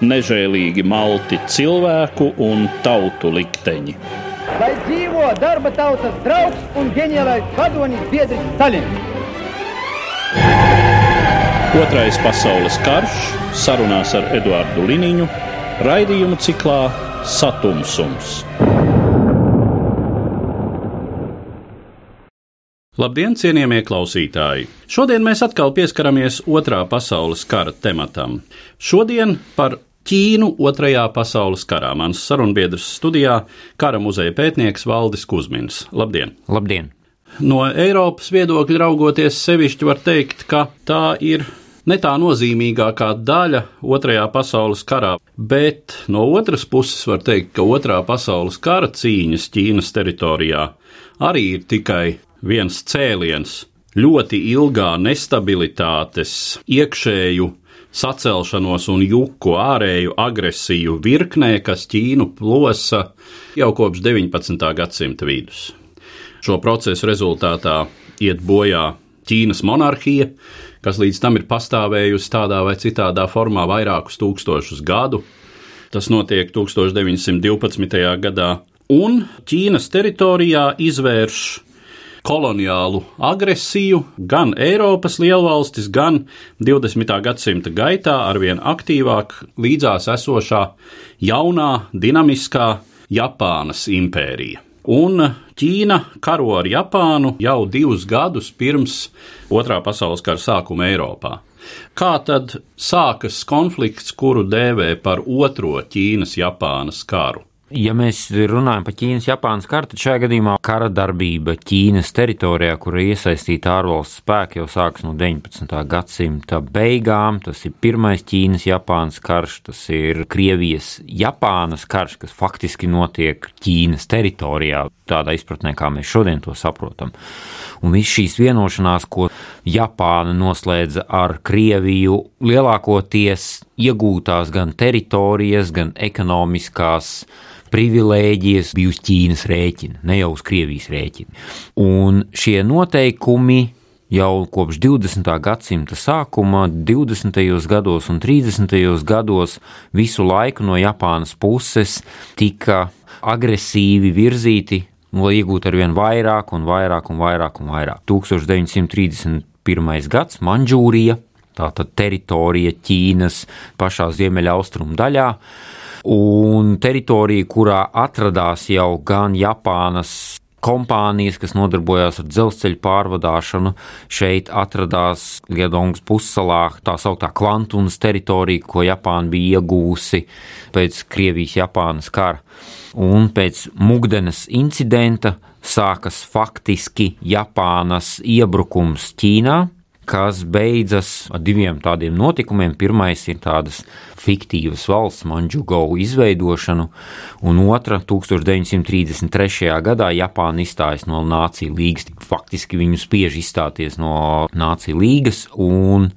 nežēlīgi malti cilvēku un tautu likteņi. Lai dzīvo darba tautas draugs un ģeniālais vadonis biedrs Stalins! Otrais pasaules karš sarunās ar Eduardu Liniņu raidījumu ciklā Satumsums. Labdien, cienījamie klausītāji! Šodien mēs atkal pieskaramies otrā pasaules kara tematam. Šodien par Ķīnu Otrajā pasaules karā. Mans sarunbiedrs studijā - kara muzeja pētnieks Valdis Kusmins. Labdien! Labdien! No Eiropas viedokļa raugoties, sevišķi var teikt, ka tā ir ne tā nozīmīgākā daļa Otrajā pasaules karā, bet no otras puses var teikt, ka Otrā pasaules kara cīņas Ķīnas teritorijā arī ir tikai viens cēliens ļoti ilgā nestabilitātes, iekšēju sacelšanos un juku ārēju agresiju virknē, kas Ķīnu plosa jau kopš 19. gadsimta vidus. Šo procesu rezultātā iet bojā Ķīnas monarhija, kas līdz tam ir pastāvējusi tādā vai citādā formā vairākus tūkstošus gadu. Tas notiek 1912. gadā, un Ķīnas teritorijā izvērš koloniālu agresiju gan Eiropas lielvalstis, gan 20. gadsimta gaitā arvien aktīvāk līdzās esošā jaunā, dinamiskā Japānas impērija. Un Ķīna karo ar Japānu jau divus gadus pirms Otrā pasaules kara sākuma Eiropā. Kā tad sākas konflikts, kuru dēvē par otro Ķīnas-Japānas karu? Ja mēs runājam par Ķīnas-Japānas karu, tad šajā gadījumā kara darbība Ķīnas teritorijā, kur ir iesaistīta ārvalsts spēki, jau sākas no 19. gadsimta beigām. Tas ir pirmais Ķīnas-Japānas karš, tas ir Krievijas-Japānas karš, kas faktiski notiek Ķīnas teritorijā, tādā izpratnē, kā mēs šodien to saprotam. Un viss šīs vienošanās, ko Japāna noslēdza ar Krieviju, lielākoties iegūtās gan teritorijas, gan ekonomiskās privilēģijas bija uz Ķīnas rēķina, ne jau uz Krievijas rēķina. Un šie noteikumi jau kopš 20. gadsimta sākuma, 20. gados un 30. gados visu laiku no Japānas puses tika agresīvi virzīti, lai iegūtu ar vien vairāk un vairāk un vairāk un vairāk. 1931. gads Manžūrija, tātad teritorija Ķīnas pašā ziemeļaustrumu daļā, un teritorija, kurā atradās jau gan Japānas kompānijas, kas nodarbojās ar dzelzceļa pārvadāšanu. Šeit atradās Liedongas pussalā tā sauktā kvantunas teritorija, ko Japāna bija iegūsi pēc Krievijas-Japānas kara. Un pēc Mugdenes incidenta sākas faktiski Japānas iebrukums Ķīnā, kas beidzas ar diviem tādiem notikumiem. Pirmais ir tādas fiktīvas valsts Manžugau izveidošanu, un otra 1933. gadā Japāna izstājas no Nāciju līgas. Faktiski viņu spiež izstāties no Nāciju līgas, un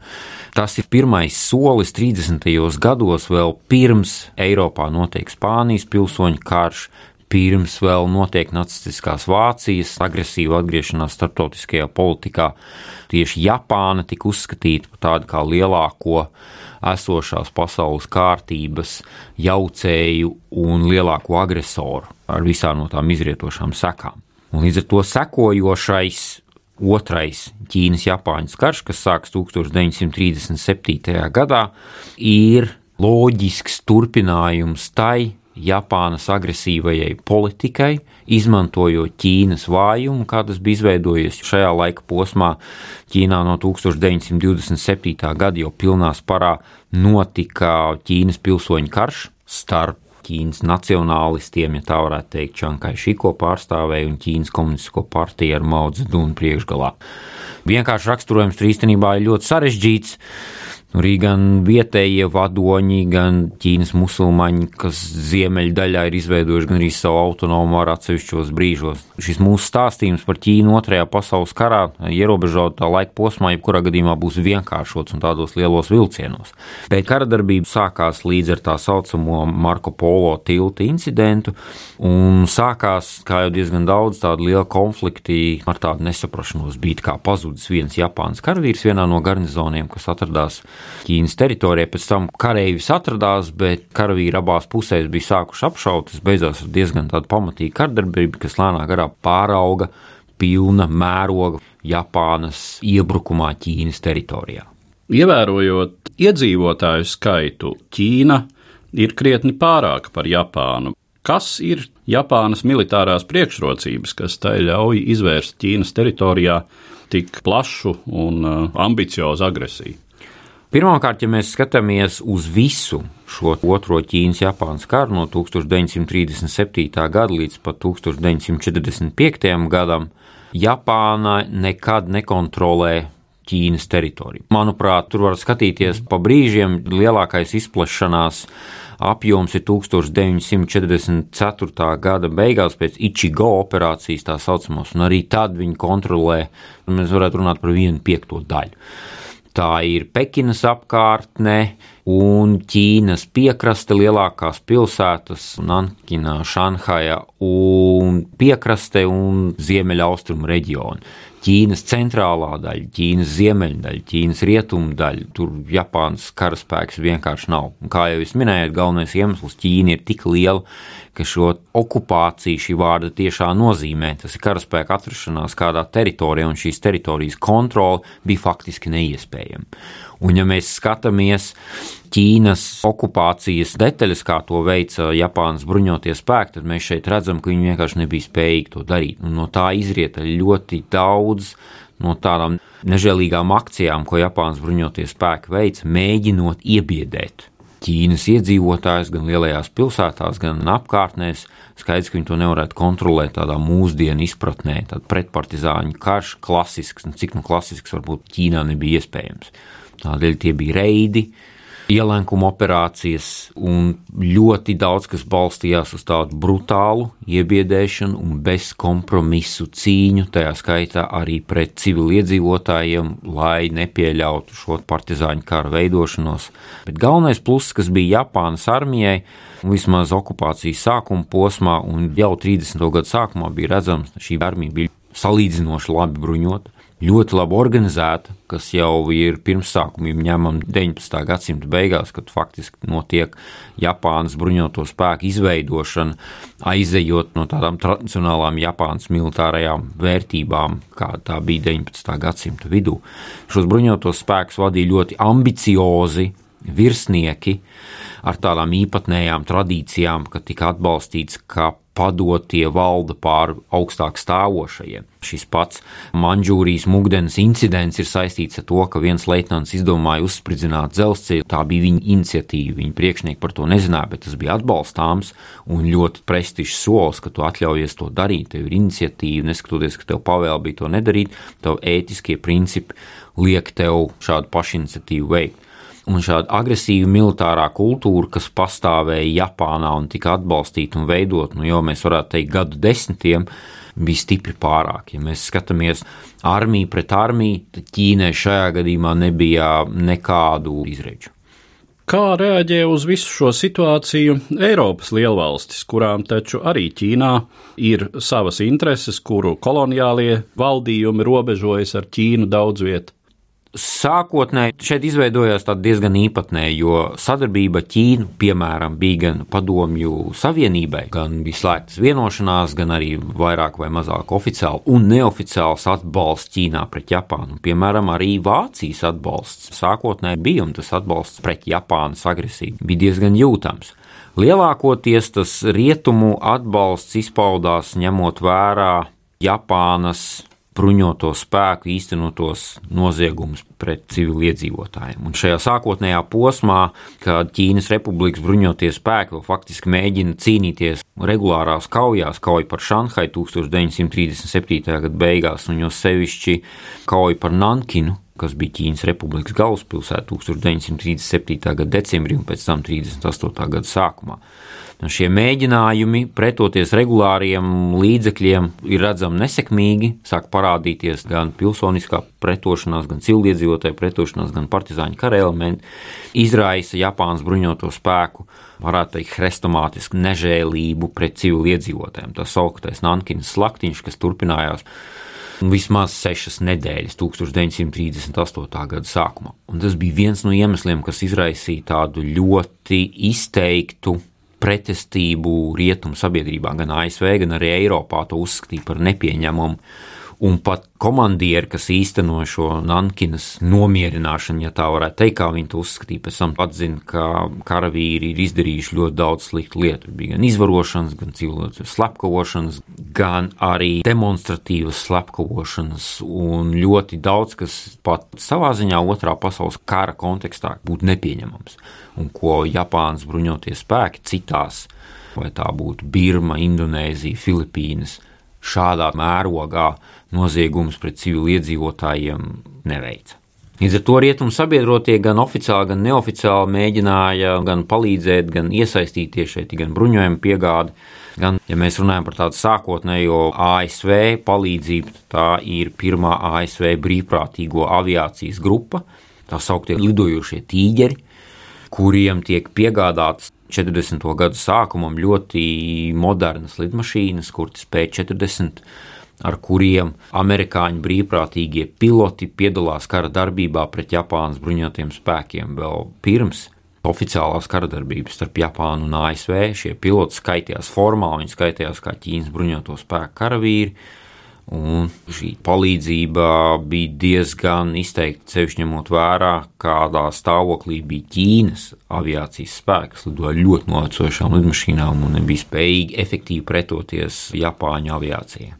tas ir pirmais solis 30. gados, vēl pirms Eiropā notiek Spānijas pilsoņu karš, pirms vēl notiek nacistiskās Vācijas agresīva atgriešanās starptautiskajā politikā, tieši Japāna tika uzskatīta par tādu kā lielāko esošās pasaules kārtības jaucēju un lielāko agresoru ar visām no tām izrietošām sekām. Un līdz ar to sekojošais otrais Ķīnas-Japāņas karš, kas sākas 1937. gadā, ir loģisks turpinājums tai Japānas agresīvajai politikai, izmantojot Ķīnas vājumu, kā tas bija izveidojies šajā laika posmā. Ķīnā no 1927. gada jau pilnā sparā notika Ķīnas pilsoņu karš starp Ķīnas nacionālistiem, ja tā varētu teikt, Čankai Šiko pārstāvēja un Ķīnas komunistisko partiju ar Mao Zedunu priekšgalā. Vienkārši raksturojums tur īstenībā ir ļoti sarežģīts Arī gan vietējie vadoņi, gan Ķīnas musulmaņi, kas ziemeļdaļā ir izveidojuši gan arī savu autonomu varu atsevišķos brīžos. Šis mūsu stāstījums par Ķīnu otrajā pasaules karā ierobežotā laika posmā, jebkurā gadījumā būs vienkāršots un tādos lielos vilcienos. Bet kara darbība sākās līdz ar tā saucamo Marko Polo tilta incidentu, un sākās, kā jau diezgan daudz tādu lielu konfliktu ar tādu nesaprašanos, bija kā pazudis viens Japānas karavīrs vienā no garnizoniem, kas atradās Ķīnas teritorijā. Pēc tam kareivis atradās, bet karavīri abās pusēs bija sākuši apšaut. Tas beidzās ar diezgan pamatīgu kardarbību, kas lēnā garā pārauga pilna mēroga Japānas iebrukumā Ķīnas teritorijā. Ievērojot iedzīvotāju skaitu, Ķīna ir krietni pārāka par Japānu. Kas ir Japānas militārās priekšrocības, kas tai ļauj izvērst Ķīnas teritorijā tik plašu un uh, ambiciozu agresiju? Pirmkārt, ja mēs skatāmies uz visu šo otro Ķīnas-Japānas karu no 1937. gada līdz pat 1945. gadam, Japāna nekad nekontrolē Ķīnas teritoriju. Manuprāt, tur var skatīties pa brīžiem. Lielākais izplešanās apjoms ir 1944. gada beigās, pēc Ichigo operācijas, tā saucamās, un arī tad viņi kontrolē, mēs varētu runāt par vienu piekto daļu. Tā ir Pekinas apkārtne un Ķīnas piekraste, lielākās pilsētas, Nankina, Šanhaja un piekraste un ziemeļaustrumu reģioni. Ķīnas centrālā daļa, Ķīnas ziemeļdaļa, Ķīnas rietumu daļa. Tur Japānas karaspēks vienkārši nav. Un kā jau jūs minējāt, galvenais iemesls Ķīna ir tik liela, ka šo okupāciju šī vārda tiešā nozīmē. Tas ir karaspēka atrašanās kādā teritorijā, un šīs teritorijas kontrole bija faktiski neiespējama. Un, ja mēs skatāmies Ķīnas okupācijas detaļas, kā to veica Japānas bruņotie spēki, tad mēs šeit redzam, ka viņi vienkārši nebija spējīgi to darīt. Un no tā izrieta ļoti daudz no tādām nežēlīgām akcijām, ko Japānas bruņotie spēki veica, mēģinot iebiedēt. Ķīnas iedzīvotājus gan lielajās pilsētās, gan apkārtnēs. Skaidrs, ka viņi to nevarētu kontrolēt tādā mūsdienu izpratnē, tad pretpartizāņu karš, klasisks, un cik nu klasisks varbūt Ķīnā nebija iespējams. Tādēļ tie bija reidi, ielenkuma operācijas un ļoti daudz kas balstījās uz tādu brutālu iebiedēšanu un bezkompromisu cīņu, tajā skaitā arī pret civiliedzīvotājiem, lai nepieļautu šo partizāņu kara veidošanos. Bet galvenais pluss, kas bija Japānas armijai, vismaz okupācijas sākuma posmā un jau 30. gadu sākumā bija redzams, ka šī armija bija salīdzinoši labi bruņota ļoti labi organizēta, kas jau ir pirmsākumiem ņemama 19. gadsimta beigās, kad faktiski notiek Japānas bruņoto spēku izveidošana, aizejot no tādām tradicionālām Japānas militārajām vērtībām, kā tā bija 19. gadsimta vidū. Šos bruņotos spēkus vadīja ļoti ambiciozi virsnieki ar tādām īpatnējām tradīcijām, ka tika atbalstīts, ka padotie valda pār augstāk stāvošajiem. Šis pats Manžūrijas mūkdens incidents ir saistīts ar to, ka viens leitnants izdomāja uzspridzināt dzelzceļu. Tā bija viņa iniciatīva, viņa priekšnieki par to nezināja, bet tas bija atbalstāms un ļoti prestižs solis, ka tu atļaujies to darīt. Tev ir iniciatīva, neskatoties, ka tev pavēl bija to nedarīt, tev ētiskie principi liek tev šādu pašiniciatīvu veikt un šāda agresīva militārā kultūra, kas pastāvēja Japānā un tika atbalstīta un veidot, nu jau mēs varētu teikt, gadu desmitiem, bija stipri pārāk. Ja mēs skatāmies armiju pret armiju, tad Ķīnai šajā gadījumā nebija nekādu izredzu. Kā reaģē uz visu šo situāciju Eiropas lielvalstis, kurām taču arī Ķīnā ir savas intereses, kuru koloniālie valdījumi robežojas ar Ķīnu daudz vietā? Sākotnēji šeit izveidojās diezgan īpatnēja, jo sadarbība Ķīnu, piemēram, bija gan padomju savienībai, gan bija slēgtas vienošanās, gan arī vairāk vai mazāk oficiāli un neoficiāls atbalsts Ķīnā pret Japānu. Piemēram, arī Vācijas atbalsts sākotnēji bija, un tas atbalsts pret Japānas agresiju bija diezgan jūtams. Lielākoties tas rietumu atbalsts izpaudās ņemot vērā Japānas bruņoto spēku īstenotos noziegumus pret civiliedzīvotājiem. Un šajā sākotnējā posmā, kad Ķīnas Republikas bruņotie spēki vēl faktiski mēģina cīnīties regulārās kaujās, kauja par Šanhai 1937. gada beigās, un jo sevišķi kauja par Nankinu kas bija Ķīnas republikas galvaspilsēta 1937. gada decembrī un pēc tam 38. gada sākumā. Šie mēģinājumi pretoties regulāriem līdzekļiem ir redzami nesekmīgi, sāk parādīties gan pilsoniskā pretošanās, gan civiliedzīvotāju pretošanās, gan partizāņu kara elementi, izraisa Japānas bruņoto spēku, varētu teikt, hrestomātisku nežēlību pret civiliedzīvotājiem. Tas sauktais Nankinas slaktiņš, kas turpinājās vismaz sešas nedēļas 1938. gada sākumā. Un tas bija viens no iemesliem, kas izraisīja tādu ļoti izteiktu pretestību rietumu sabiedrībā, gan ASV, gan arī Eiropā to uzskatīja par nepieņemamu un pat komandieri, kas īsteno šo Nankinas nomierināšanu, ja tā varētu teikt, kā viņi to uzskatīja, pēc tam atzina, ka karavīri ir izdarījuši ļoti daudz sliktu lietu. Bija gan izvarošanas, gan cilvēku slepkavošanas, gan arī demonstratīvas slepkavošanas, un ļoti daudz, kas pat savā ziņā otrā pasaules kara kontekstā būtu nepieņemams, un ko Japānas bruņotie spēki citās, vai tā būtu Birma, Indonēzija, Filipīnas, šādā mērogā noziegumus pret civiliedzīvotājiem neveica. Līdz ar to rietumu sabiedrotie gan oficiāli, gan neoficiāli mēģināja gan palīdzēt, gan iesaistīties šeit, gan bruņojuma piegādi. Gan, ja mēs runājam par tādu sākotnējo ASV palīdzību, tā ir pirmā ASV brīvprātīgo aviācijas grupa, tā sauktie lidojošie tīģeri, kuriem tiek piegādātas 40. gadu sākumam ļoti modernas lidmašīnas, kuras spēj 40 ar kuriem amerikāņu brīvprātīgie piloti piedalās kara darbībā pret Japānas bruņotajiem spēkiem vēl pirms oficiālās kara darbības starp Japānu un ASV. Šie piloti skaitījās formāli, viņi skaitījās kā Ķīnas bruņoto spēku karavīri. Un šī palīdzība bija diezgan izteikti, sevišķi ņemot vērā, kādā stāvoklī bija Ķīnas aviācijas spēks, lidoja ļoti novecojušām lidmašīnām un nebija spējīgi efektīvi pretoties Japāņu aviācijai.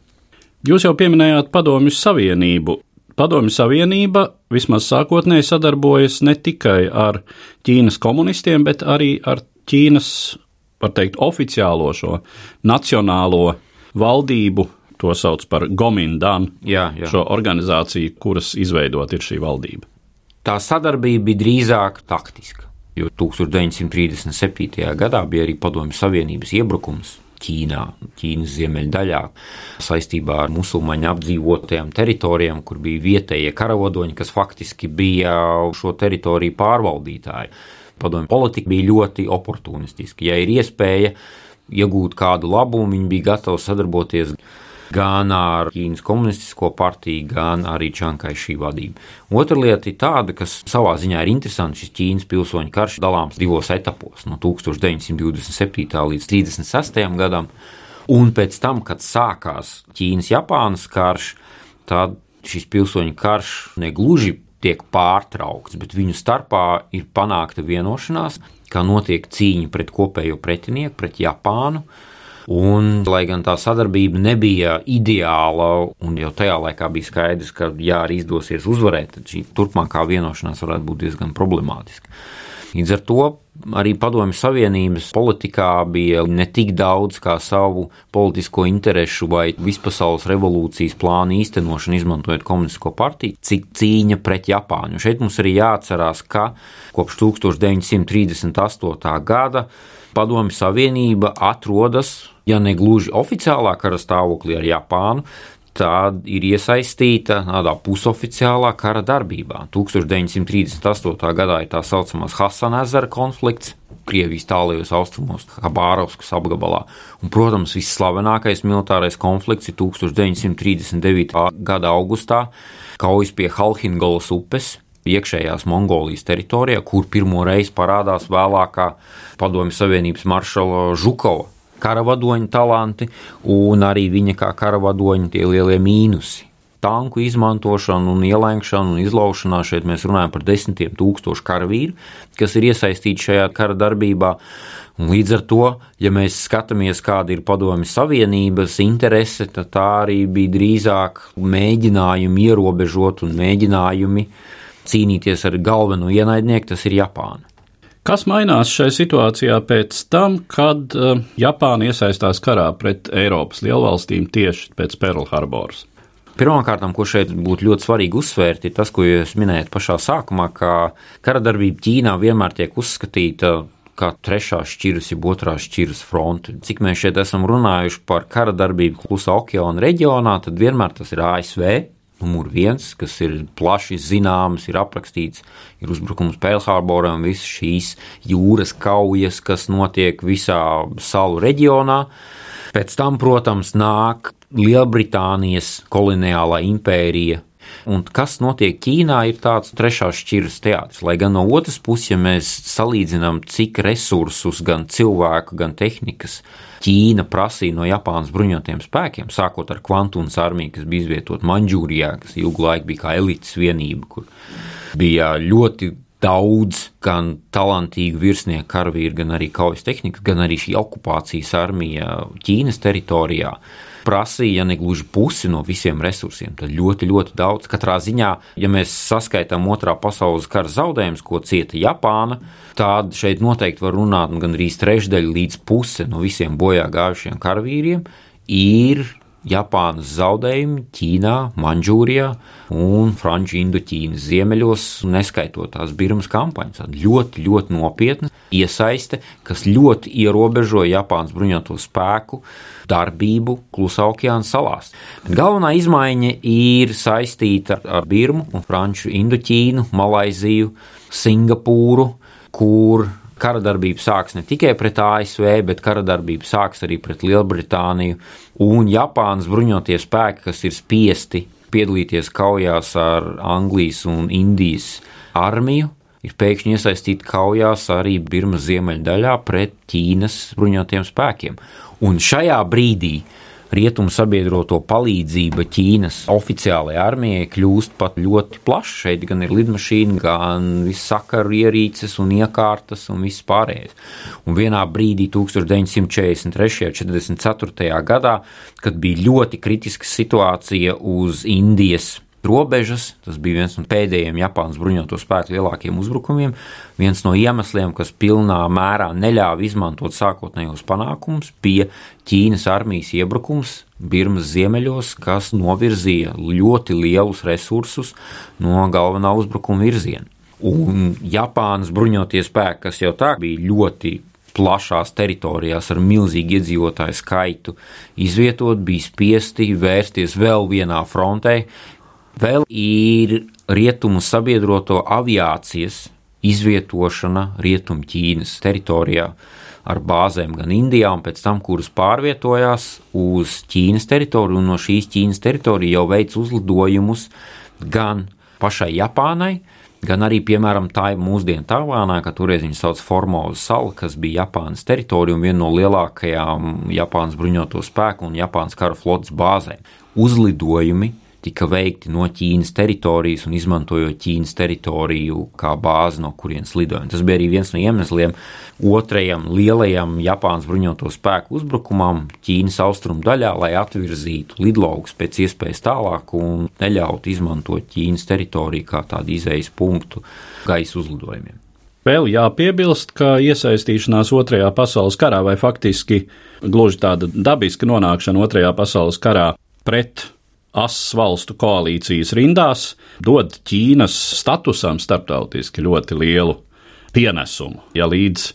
Jūs jau pieminējāt Padomju Savienību. Padomju Savienība vismaz sākotnēji sadarbojas ne tikai ar Ķīnas komunistiem, bet arī ar Ķīnas, var teikt, oficiālo šo nacionālo valdību, to sauc par Gomindan, jā, jā. šo organizāciju, kuras izveidot ir šī valdība. Tā sadarbība bija drīzāk taktiska, jo 1937. gadā bija arī Padomju Savienības iebrukums Ķīnā, Ķīnas ziemeļdaļā, saistībā ar musulmaņu apdzīvotajām teritorijām, kur bija vietējie karavadoņi, kas faktiski bija šo teritoriju pārvaldītāji. Padomju politika bija ļoti oportunistiska. Ja ir iespēja iegūt kādu labumu, viņi bija gatavi sadarboties gan ar Ķīnas komunistisko partiju, gan arī Čankai šī vadība. Otra lieta ir tāda, kas savā ziņā ir interesanta. Šis Ķīnas pilsoņu karš dalāms divos etapos, no 1927. līdz 36. gadam. Un pēc tam, kad sākās Ķīnas-Japānas karš, tad šis pilsoņu karš negluži tiek pārtraukts, bet viņu starpā ir panākta vienošanās, kā notiek cīņa pret kopējo pretinieku, pret Japānu. Un, lai gan tā sadarbība nebija ideāla, un jau tajā laikā bija skaidrs, ka, ja arī izdosies uzvarēt, tad šī turpmākā vienošanās varētu būt diezgan problemātiska. Līdz ar to arī Padomju Savienības politikā bija ne tik daudz kā savu politisko interesu vai vispasaules revolūcijas plānu īstenošanu, izmantojot komunistisko partiju, cik cīņa pret Japāņu. Šeit mums arī jāatcerās, ka kopš 1938. gada Padomju Savienība atrodas, ja ne gluži oficiālā kara stāvoklī ar Japānu, tad ir iesaistīta tādā pusoficiālā kara darbībā. 1938. gadā ir tā saucamais Hasana ezera konflikts. Krievijas tālajos austrumos, Habārovskas apgabalā. Un, protams, visslavenākais militārais konflikts ir 1939. gada augustā, kaujas pie Halhingolas upes, iekšējās Mongolijas teritorijā, kur pirmo reizi parādās vēlākā Padomju Savienības maršala Žukova karavadoņa talanti un arī viņa kā karavadoņa tie lielie mīnusi. Tanku izmantošanu, un ielēkšanu un izlaušanā šeit mēs runājam par desmitiem tūkstošu karavīru, kas ir iesaistīti šajā kara darbībā. Un līdz ar to, ja mēs skatāmies, kāda ir padomju savienības interese, tad tā arī bija drīzāk mēģinājumi ierobežot un mēģinājumi cīnīties ar galveno ienaidnieku, tas ir Japāna. Kas mainās šajā situācijā pēc tam, kad Japāna iesaistās karā pret Eiropas lielvalstīm tieši pēc Pearl Harboras? Pirmkārt, ko šeit būtu ļoti svarīgi uzsvērt, ir tas, ko jūs minējat pašā sākumā, ka kara darbība Ķīnā vienmēr tiek uzskatīta kā trešā šķiras, jeb otrā šķiras fronte. Cik mēs šeit esam runājuši par kara darbību Klusā okeāna reģionā, tad vienmēr tas ir ASV. Numur viens, kas ir plaši zināms, ir aprakstīts, ir uzbrukums Pēlhārboram, visas šīs jūras kaujas, kas notiek visā salu reģionā. Pēc tam, protams, nāk Lielbritānijas koloniālā impērija Un kas notiek Ķīnā, ir tāds trešās šķiras teātris. Lai gan no otras puses, ja mēs salīdzinām, cik resursus, gan cilvēku, gan tehnikas Ķīna prasīja no Japānas bruņotiem spēkiem, sākot ar Kvantunas armiju, kas bija izvietota Manģūrijā, kas ilgu laiku bija kā elites vienība, kur bija ļoti daudz gan talantīgu virsnieku karavīru, gan arī kaujas tehnikas, gan arī šī okupācijas armija Ķīnas teritorijā prasīja ne gluži pusi no visiem resursiem. Tad ļoti, ļoti daudz. Katrā ziņā, ja mēs saskaitām otrā pasaules kara zaudējumus, ko cieta Japāna, tad šeit noteikti var runāt gan arī trešdaļa līdz puse no visiem bojā gājušiem karavīriem ir Japānas zaudējumi Ķīnā, Manžūrijā un Franču Indoķīnas ziemeļos, neskaitot tās Birmas kampaņas. Tā ļoti, ļoti nopietna iesaiste, kas ļoti ierobežo Japānas bruņoto spēku darbību Klusā okeāna salās. Bet galvenā izmaiņa ir saistīta ar Birmu un Franču Indoķīnu, Malaiziju, Singapūru, kur kara darbība sāks ne tikai pret ASV, bet kara darbība sāks arī pret Lielbritāniju un Japānas bruņotie spēki, kas ir spiesti piedalīties kaujās ar Anglijas un Indijas armiju, ir pēkšņi iesaistīti kaujās arī Birmas ziemeļdaļā pret Ķīnas bruņotiem spēkiem. Un šajā brīdī rietumu sabiedroto palīdzība Ķīnas oficiālajai armijai kļūst pat ļoti plaša. Šeit gan ir lidmašīna, gan viss sakaru ierīces un iekārtas un viss pārējais. Un vienā brīdī, 1943. un 44. gadā, kad bija ļoti kritiska situācija uz Indijas robežas. Tas bija viens no pēdējiem Japānas bruņoto spēku lielākiem uzbrukumiem. Viens no iemesliem, kas pilnā mērā neļāva izmantot sākotnējos panākumus, bija Ķīnas armijas iebrukums Birmas ziemeļos, kas novirzīja ļoti lielus resursus no galvenā uzbrukuma virziena. Un Japānas bruņotie spēki, kas jau tā bija ļoti plašās teritorijās ar milzīgu iedzīvotāju skaitu izvietot, bija spiesti vērsties vēl vienā frontē, Vēl ir rietumu sabiedroto aviācijas izvietošana Rietumķīnas teritorijā ar bāzēm gan Indijā, un pēc tam, kuras pārvietojās uz Ķīnas teritoriju, un no šīs Ķīnas teritorijas jau veids uzlidojumus gan pašai Japānai, gan arī, piemēram, tā ir mūsdienu Tāvānā, ka toreiz viņi sauc Formosa salu, kas bija Japānas teritorija un viena no lielākajām Japānas bruņoto spēku un Japānas kara flotes bāzēm. Uzlidojumi tika veikti no Ķīnas teritorijas un izmantojot Ķīnas teritoriju kā bāzi, no kurienes lidojumi. Tas bija arī viens no iemesliem otrajam lielajam Japānas bruņoto spēku uzbrukumam Ķīnas austrumu daļā, lai atvirzītu lidlaukus pēc iespējas tālāk un neļautu izmantot Ķīnas teritoriju kā tādu izējas punktu gaisa uzlidojumiem. Vēl jāpiebilst, ka iesaistīšanās Otrajā pasaules karā vai faktiski gluži tāda dabiska nonākšana Otrajā pasaules karā pret asas valstu koalīcijas rindās dod Ķīnas statusam starptautiski ļoti lielu pienesumu. Ja līdz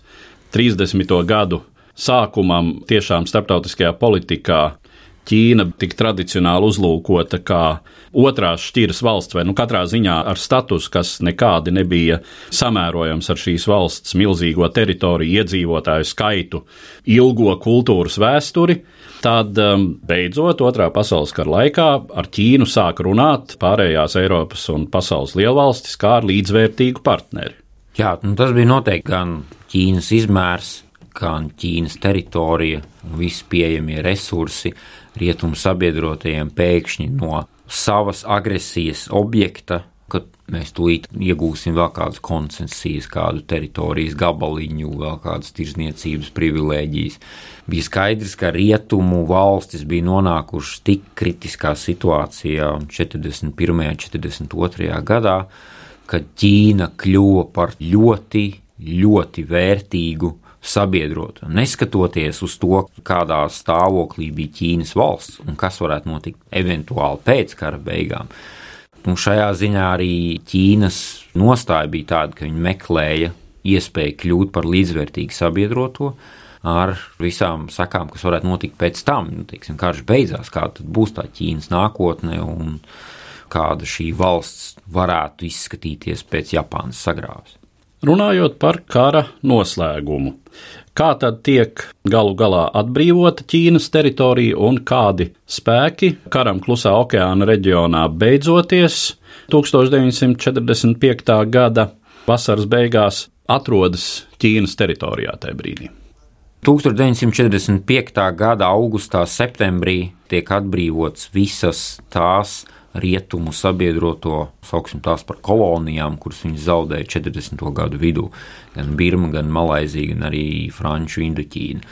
30. gadu sākumam tiešām starptautiskajā politikā Ķīna tik tradicionāli uzlūkota kā otrās šķiras valsts, vai nu katrā ziņā ar statusu, kas nekādi nebija samērojams ar šīs valsts milzīgo teritoriju, iedzīvotāju skaitu, ilgo kultūras vēsturi, tad um, beidzot otrā pasaules kara laikā ar Ķīnu sāk runāt pārējās Eiropas un pasaules lielvalstis kā ar līdzvērtīgu partneri. Jā, nu tas bija noteikti gan Ķīnas izmērs, gan Ķīnas teritorija, visi pieejamie resursi, rietumu sabiedrotajiem pēkšņi no savas agresijas objekta, kad mēs tūlīt iegūsim vēl kādas koncesijas, kādu teritorijas gabaliņu, vēl kādas tirzniecības privilēģijas. Bija skaidrs, ka rietumu valstis bija nonākušas tik kritiskā situācijā 41. un 42. gadā, ka Ķīna kļuva par ļoti, ļoti vērtīgu sabiedroto, neskatoties uz to, kādā stāvoklī bija Ķīnas valsts un kas varētu notikt eventuāli pēc kara beigām. Un šajā ziņā arī Ķīnas nostāja bija tāda, ka viņi meklēja iespēju kļūt par līdzvērtīgu sabiedroto ar visām sakām, kas varētu notikt pēc tam. Nu, teiksim, karš beidzās, kāda būs tā Ķīnas nākotne un kāda šī valsts varētu izskatīties pēc Japānas sagrāves. Runājot par kara noslēgumu, kā tad tiek galu galā atbrīvota Ķīnas teritorija un kādi spēki karam Klusā okeāna reģionā beidzoties 1945. gada vasaras beigās atrodas Ķīnas teritorijā tajā brīdī. 1945. gada augustā, septembrī tiek atbrīvots visas tās rietumu sabiedroto, sauksim tās par kolonijām, kuras viņi zaudēja 40. gadu vidū, gan Birma, gan Malaizija, gan arī Franču Indoķīna.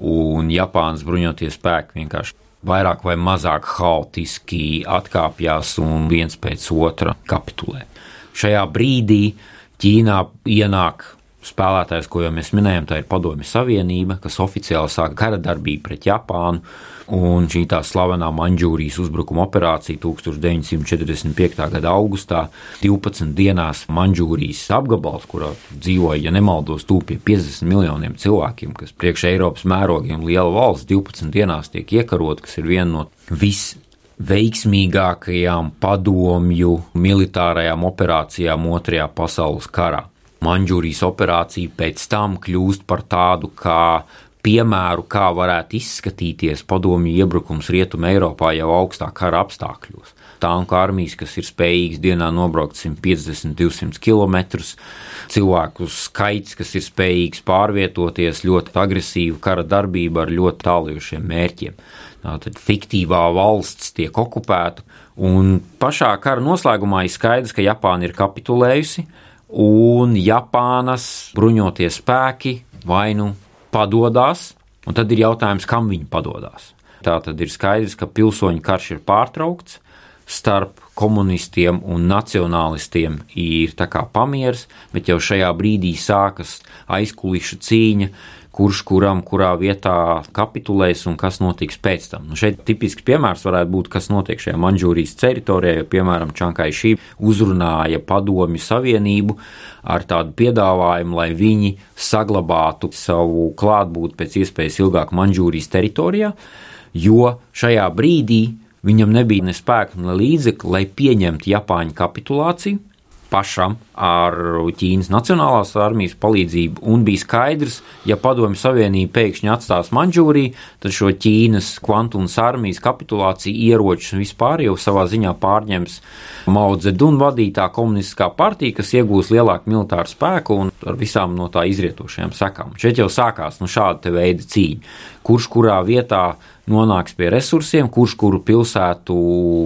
Un Japānas bruņoties spēki vienkārši vairāk vai mazāk haotiski atkāpjas un viens pēc otra kapitulē. Šajā brīdī Ķīnā ienāk spēlētājs, ko jau mēs minējām, tā ir Padomju Savienība, kas oficiāli sāk kara darbību pret Japānu. Un šī tā slavenā Manžūrijas uzbrukuma operācija 1945. gada augustā, 12 dienās Manžūrijas apgabals, kurā dzīvoja, ja nemaldos, tūp pie 50 miljoniem cilvēkiem, kas priekš Eiropas mērogiem liela valsts, 12 dienās tiek iekarot, kas ir viena no vis veiksmīgākajām padomju militārajām operācijām Otrajā pasaules karā. Manžūrijas operācija pēc tam kļūst par tādu kā piemēru, kā varētu izskatīties padomju iebrukums Rietumē Eiropā jau augstā kara apstākļos. Tanku armijas, kas ir spējīgas dienā nobraukt 150-200 km, cilvēku skaits, kas ir spējīgs pārvietoties, ļoti agresīva kara darbība ar ļoti tālējušiem mērķiem. Tātad fiktīvā valsts tiek okupēta, un pašā kara noslēgumā ir skaidrs, ka Japāna ir kapitulējusi, un Japānas bruņotie spēki vai nu padodas, un tad ir jautājums, kam viņi padodas. Tā tad ir skaidrs, ka pilsoņu karš ir pārtraukts, starp komunistiem un nacionālistiem ir pamieris, bet jau šajā brīdī sākas aizkulisku cīņa kurš kuram kurā vietā kapitulēs un kas notiks pēc tam. Nu, šeit tipisks piemērs varētu būt, kas notiek šajā Manžūrijas teritorijā, jo, piemēram, Čankai šī uzrunāja padomju savienību ar tādu piedāvājumu, lai viņi saglabātu savu klātbūtni pēc iespējas ilgāk Manžūrijas teritorijā, jo šajā brīdī viņam nebija ne spēka, ne līdzekļu, lai pieņemtu Japāņu kapitulāciju pašam ar Ķīnas Nacionālās armijas palīdzību, un bija skaidrs, ja Padomju Savienība pēkšņi atstās Manžūriju, tad šo Ķīnas kvantumas armijas kapitulāciju, ieročus vispār jau savā ziņā pārņems Maudzedun vadītā komunistiskā partija, kas iegūs lielāku militāru spēku un ar visām no tā izrietošajām sekām. Šeit jau sākās nu, šāda veida cīņa. Kurš kurā vietā nonāks pie resursiem, kurš kuru pilsētu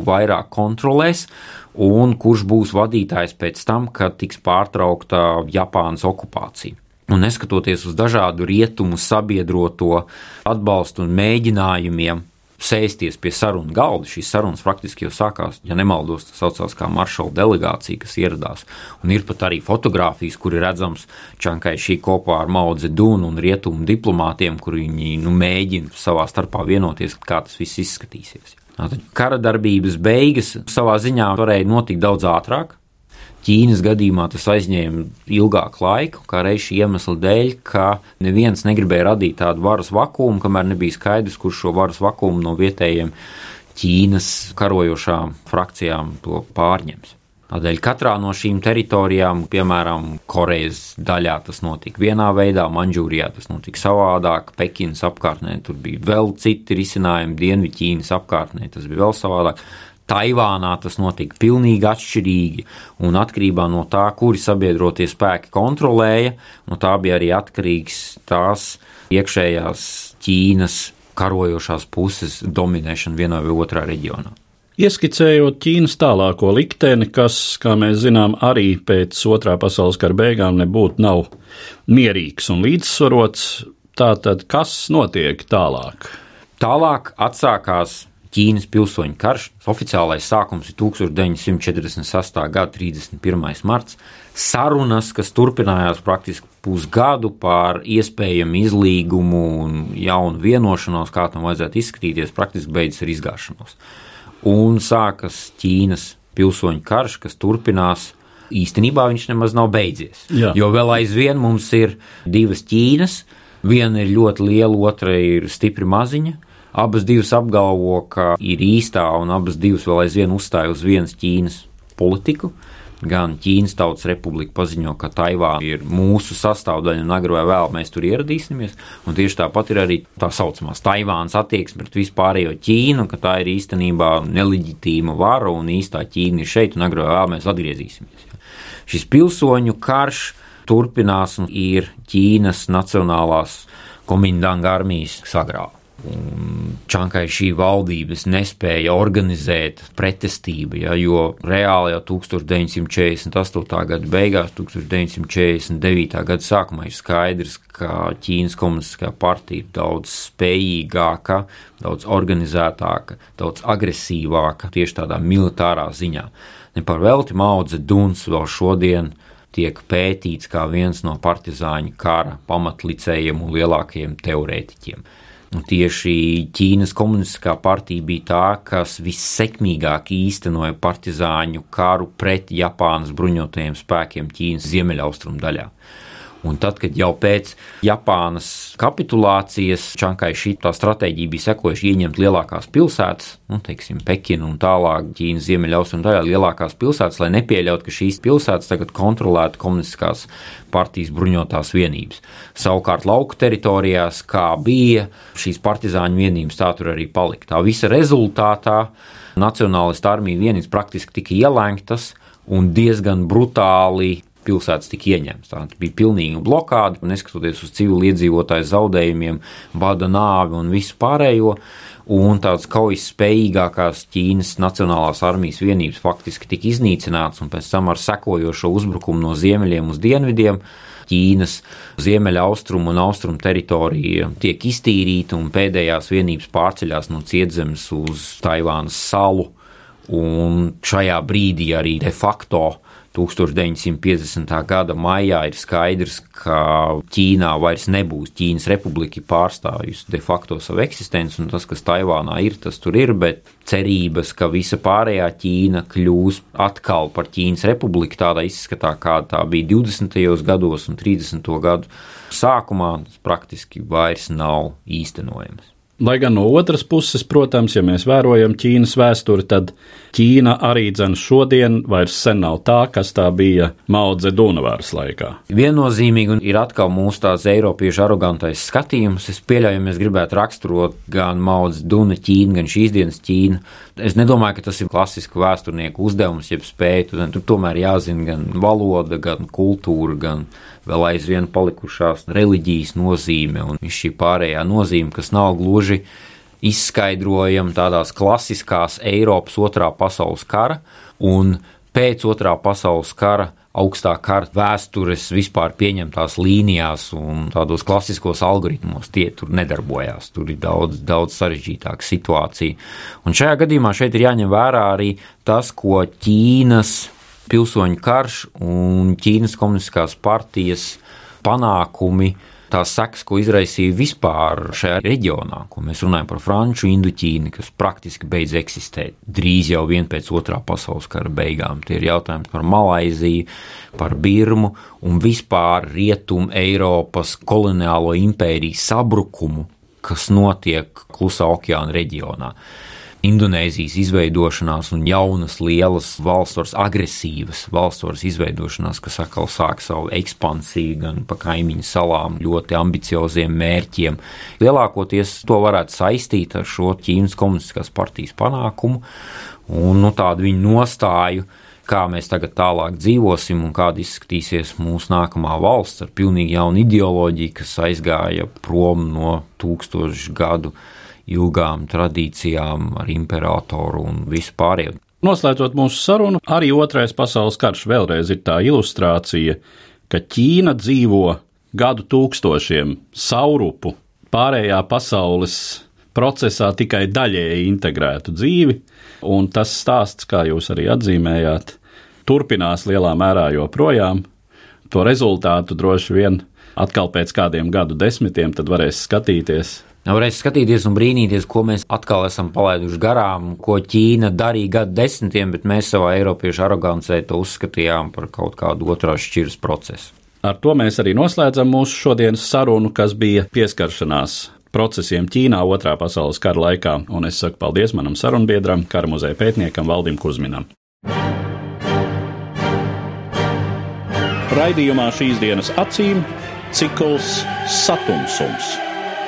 vairāk kontrolēs un kurš būs vadītājs pēc tam, kad tiks pārtraukta Japānas okupācija. Un neskatoties uz dažādu rietumu sabiedroto atbalstu un mēģinājumiem sēsties pie sarunu galda. Šīs sarunas faktiski jau sākās, ja nemaldos, tas saucās kā maršala delegācija, kas ieradās. Un ir pat arī fotografijas, kur ir redzams Čankai šī kopā ar Maudze Dunu un rietumu diplomātiem, kur viņi nu, mēģina savā starpā vienoties, kā tas viss izskatīsies. Kara darbības beigas savā ziņā varēja notikt daudz ātrāk. Ķīnas gadījumā tas aizņēma ilgāku laiku, kā reiz šī iemesla dēļ, ka neviens negribēja radīt tādu varas vakumu, kamēr nebija skaidrs, kurš šo varas vakumu no vietējiem Ķīnas karojošām frakcijām to pārņems. Tādēļ katrā no šīm teritorijām, piemēram, Korejas daļā tas notika vienā veidā, Manžūrijā tas notika savādāk, Pekinas apkārtnē tur bija vēl citi risinājumi, Dienvidķīnas apkārtnē tas bija vēl savādāk. Taivānā tas notika pilnīgi atšķirīgi, un atkarībā no tā, kuri sabiedrotie spēki kontrolēja, no tā bija arī atkarīgs tās iekšējās Ķīnas karojošās puses dominēšana vienā vai otrā reģionā. Ieskicējot Ķīnas tālāko likteni, kas, kā mēs zinām, arī pēc otrā pasaules kara beigām nebūtu nav mierīgs un līdzsvarots, tātad kas notiek tālāk? Tālāk atsākās Ķīnas pilsoņu karš. Oficiālais sākums ir 1948. gada 31. marts. Sarunas, kas turpinājās praktiski pusgadu par iespējamu izlīgumu un jaunu vienošanos, kā tam vajadzētu izskatīties, praktiski beidzas ar izgāšanos. Un sākas Ķīnas pilsoņu karš, kas turpinās. Īstenībā viņš nemaz nav beidzies. Jā. Jo vēl aizvien mums ir divas Ķīnas. Viena ir ļoti liela, otra ir stipri maziņa. Abas divas apgalvo, ka ir īstā, un abas divas vēl aizvien uzstāja uz vienas Ķīnas politiku. Gan Ķīnas Tautas Republika paziņo, ka Taivāna ir mūsu sastāvdaļa, un agrāk vai vēl mēs tur ieradīsimies. Tieši tāpat ir arī tā saucamā Taivānas attieksme pret vispārējo Ķīnu, ka tā ir īstenībā neleģitīma vara un īstā Ķīna ir šeit, un agrāk vai vēl mēs atgriezīsimies. Šis pilsoņu karš turpinās un ir Ķīnas Nacionālās komindanga armijas sagrāva. Čankai šī valdības nespēja organizēt pretestību, ja, jo reāli jau 1948. gada beigās, 1949. gada sākumā ir skaidrs, ka Ķīnas komunistiskā partija ir daudz spējīgāka, daudz organizētāka, daudz agresīvāka tieši tādā militārā ziņā. Ne par velti Maudze Duns vēl šodien tiek pētīts kā viens no partizāņu kara pamatlicējiem un lielākajiem teorētiķiem. Un tieši Ķīnas komunistiskā partija bija tā, kas vissekmīgāk īstenoja partizāņu karu pret Japānas bruņotajiem spēkiem Ķīnas ziemeļaustrumu daļā. Un tad, kad jau pēc Japānas kapitulācijas Čankai šī stratēģija bija sekojuši ieņemt lielākās pilsētas, nu, teiksim, Pekinu un tālāk Ķīnas ziemeļaustrumu daļā lielākās pilsētas, lai nepieļautu, ka šīs pilsētas tagad kontrolētu komunistiskās partijas bruņotās vienības. Savukārt lauku teritorijās, kā bija šīs partizāņu vienības, tā tur arī palika. Tā visa rezultātā Nacionālistu armija vienības praktiski tika ielēgtas un diezgan brutāli pilsētas tika ieņemtas. Tā bija pilnīga blokāde, neskatoties uz civiliedzīvotāju zaudējumiem, bada nāvi un visu pārējo. Un tādas kaujas spējīgākās Ķīnas Nacionālās armijas vienības faktiski tika iznīcināts, un pēc tam ar sekojošo uzbrukumu no ziemeļiem uz dienvidiem Ķīnas ziemeļa austrumu un austrumu teritorija tiek iztīrīta, un pēdējās vienības pārceļās no cietzemes uz Taivānas salu. Un šajā brīdī arī de facto 1950. gada maijā ir skaidrs, ka Ķīnā vairs nebūs Ķīnas republika pārstāvjusi de facto savu eksistenci, un tas, kas Taivānā ir, tas tur ir, bet cerības, ka visa pārējā Ķīna kļūs atkal par Ķīnas republiku tādā izskatā, kāda tā bija 20. gados un 30. gadu sākumā, tas praktiski vairs nav īstenojams. Lai gan no otras puses, protams, ja mēs vērojam Ķīnas vēsturi, tad Ķīna arī dzen šodien vairs sen nav tā, kas tā bija Maudze Dunavāras laikā. Viennozīmīgi ir atkal mūsu tāds eiropiešu arogantais skatījums. Es pieļauju, ja mēs gribētu raksturot gan Maudze Duna Ķīnu, gan šīs dienas Ķīnu. Es nedomāju, ka tas ir klasisks vēsturnieku uzdevums, jeb spēju. Tur tomēr jāzina gan valoda, gan kultūra, gan vēl aizvien palikušās reliģijas nozīme un šī pārējā nozīme, kas nav gluži izskaidrojama tādās klasiskās Eiropas otrā pasaules kara un pēc otrā pasaules kara augstā kara vēstures vispār pieņemtās līnijās un tādos klasiskos algoritmos tie tur nedarbojās. Tur ir daudz, daudz sarežģītāka situācija. Un šajā gadījumā šeit ir jāņem vērā arī tas, ko Ķīnas pilsoņu karš un Ķīnas komunistiskās partijas panākumi, tās sekas, ko izraisīja vispār šajā reģionā, ko mēs runājam par Franču Indoķīnu, kas praktiski beidz eksistēt drīz jau vien pēc otrā pasaules kara beigām. Tie ir jautājumi par Malaiziju, par Birmu un vispār Rietumu Eiropas koloniālo impēriju sabrukumu, kas notiek Klusā okeāna reģionā. Indonēzijas izveidošanās un jaunas, lielas valsts, agresīvas valsts izveidošanās, kas atkal sāk savu ekspansiju gan pa kaimiņu salām, ļoti ambicioziem mērķiem. Lielākoties to varētu saistīt ar šo Ķīnas komunistiskās partijas panākumu un nu, tādu viņu nostāju kā mēs tagad tālāk dzīvosim un kāda izskatīsies mūsu nākamā valsts ar pilnīgi jaunu ideoloģiju, kas aizgāja prom no tūkstošu gadu ilgām tradīcijām ar imperatoru un visu pārējo. Noslēdzot mūsu sarunu, arī Otrais pasaules karš vēlreiz ir tā ilustrācija, ka Ķīna dzīvo gadu tūkstošiem saurupu, pārējā pasaules procesā tikai daļēji integrētu dzīvi, un tas stāsts, kā jūs arī atzīmējāt, turpinās lielā mērā joprojām. To rezultātu droši vien atkal pēc kādiem gadu desmitiem varēs skatīties Varēs skatīties un brīnīties, ko mēs atkal esam palaiduši garām, ko Ķīna darīja gadu desmitiem, bet mēs savā Eiropiešu arogancē to uzskatījām par kaut kādu otrās šķiras procesu. Ar to mēs arī noslēdzam mūsu šodienas sarunu, kas bija pieskaršanās procesiem Ķīnā otrā pasaules kara laikā, un es saku paldies manam sarunbiedram, kara muzeja pētniekam Valdim Kuzminam. Raidījumā šīs dienas acīm cikls Satumsums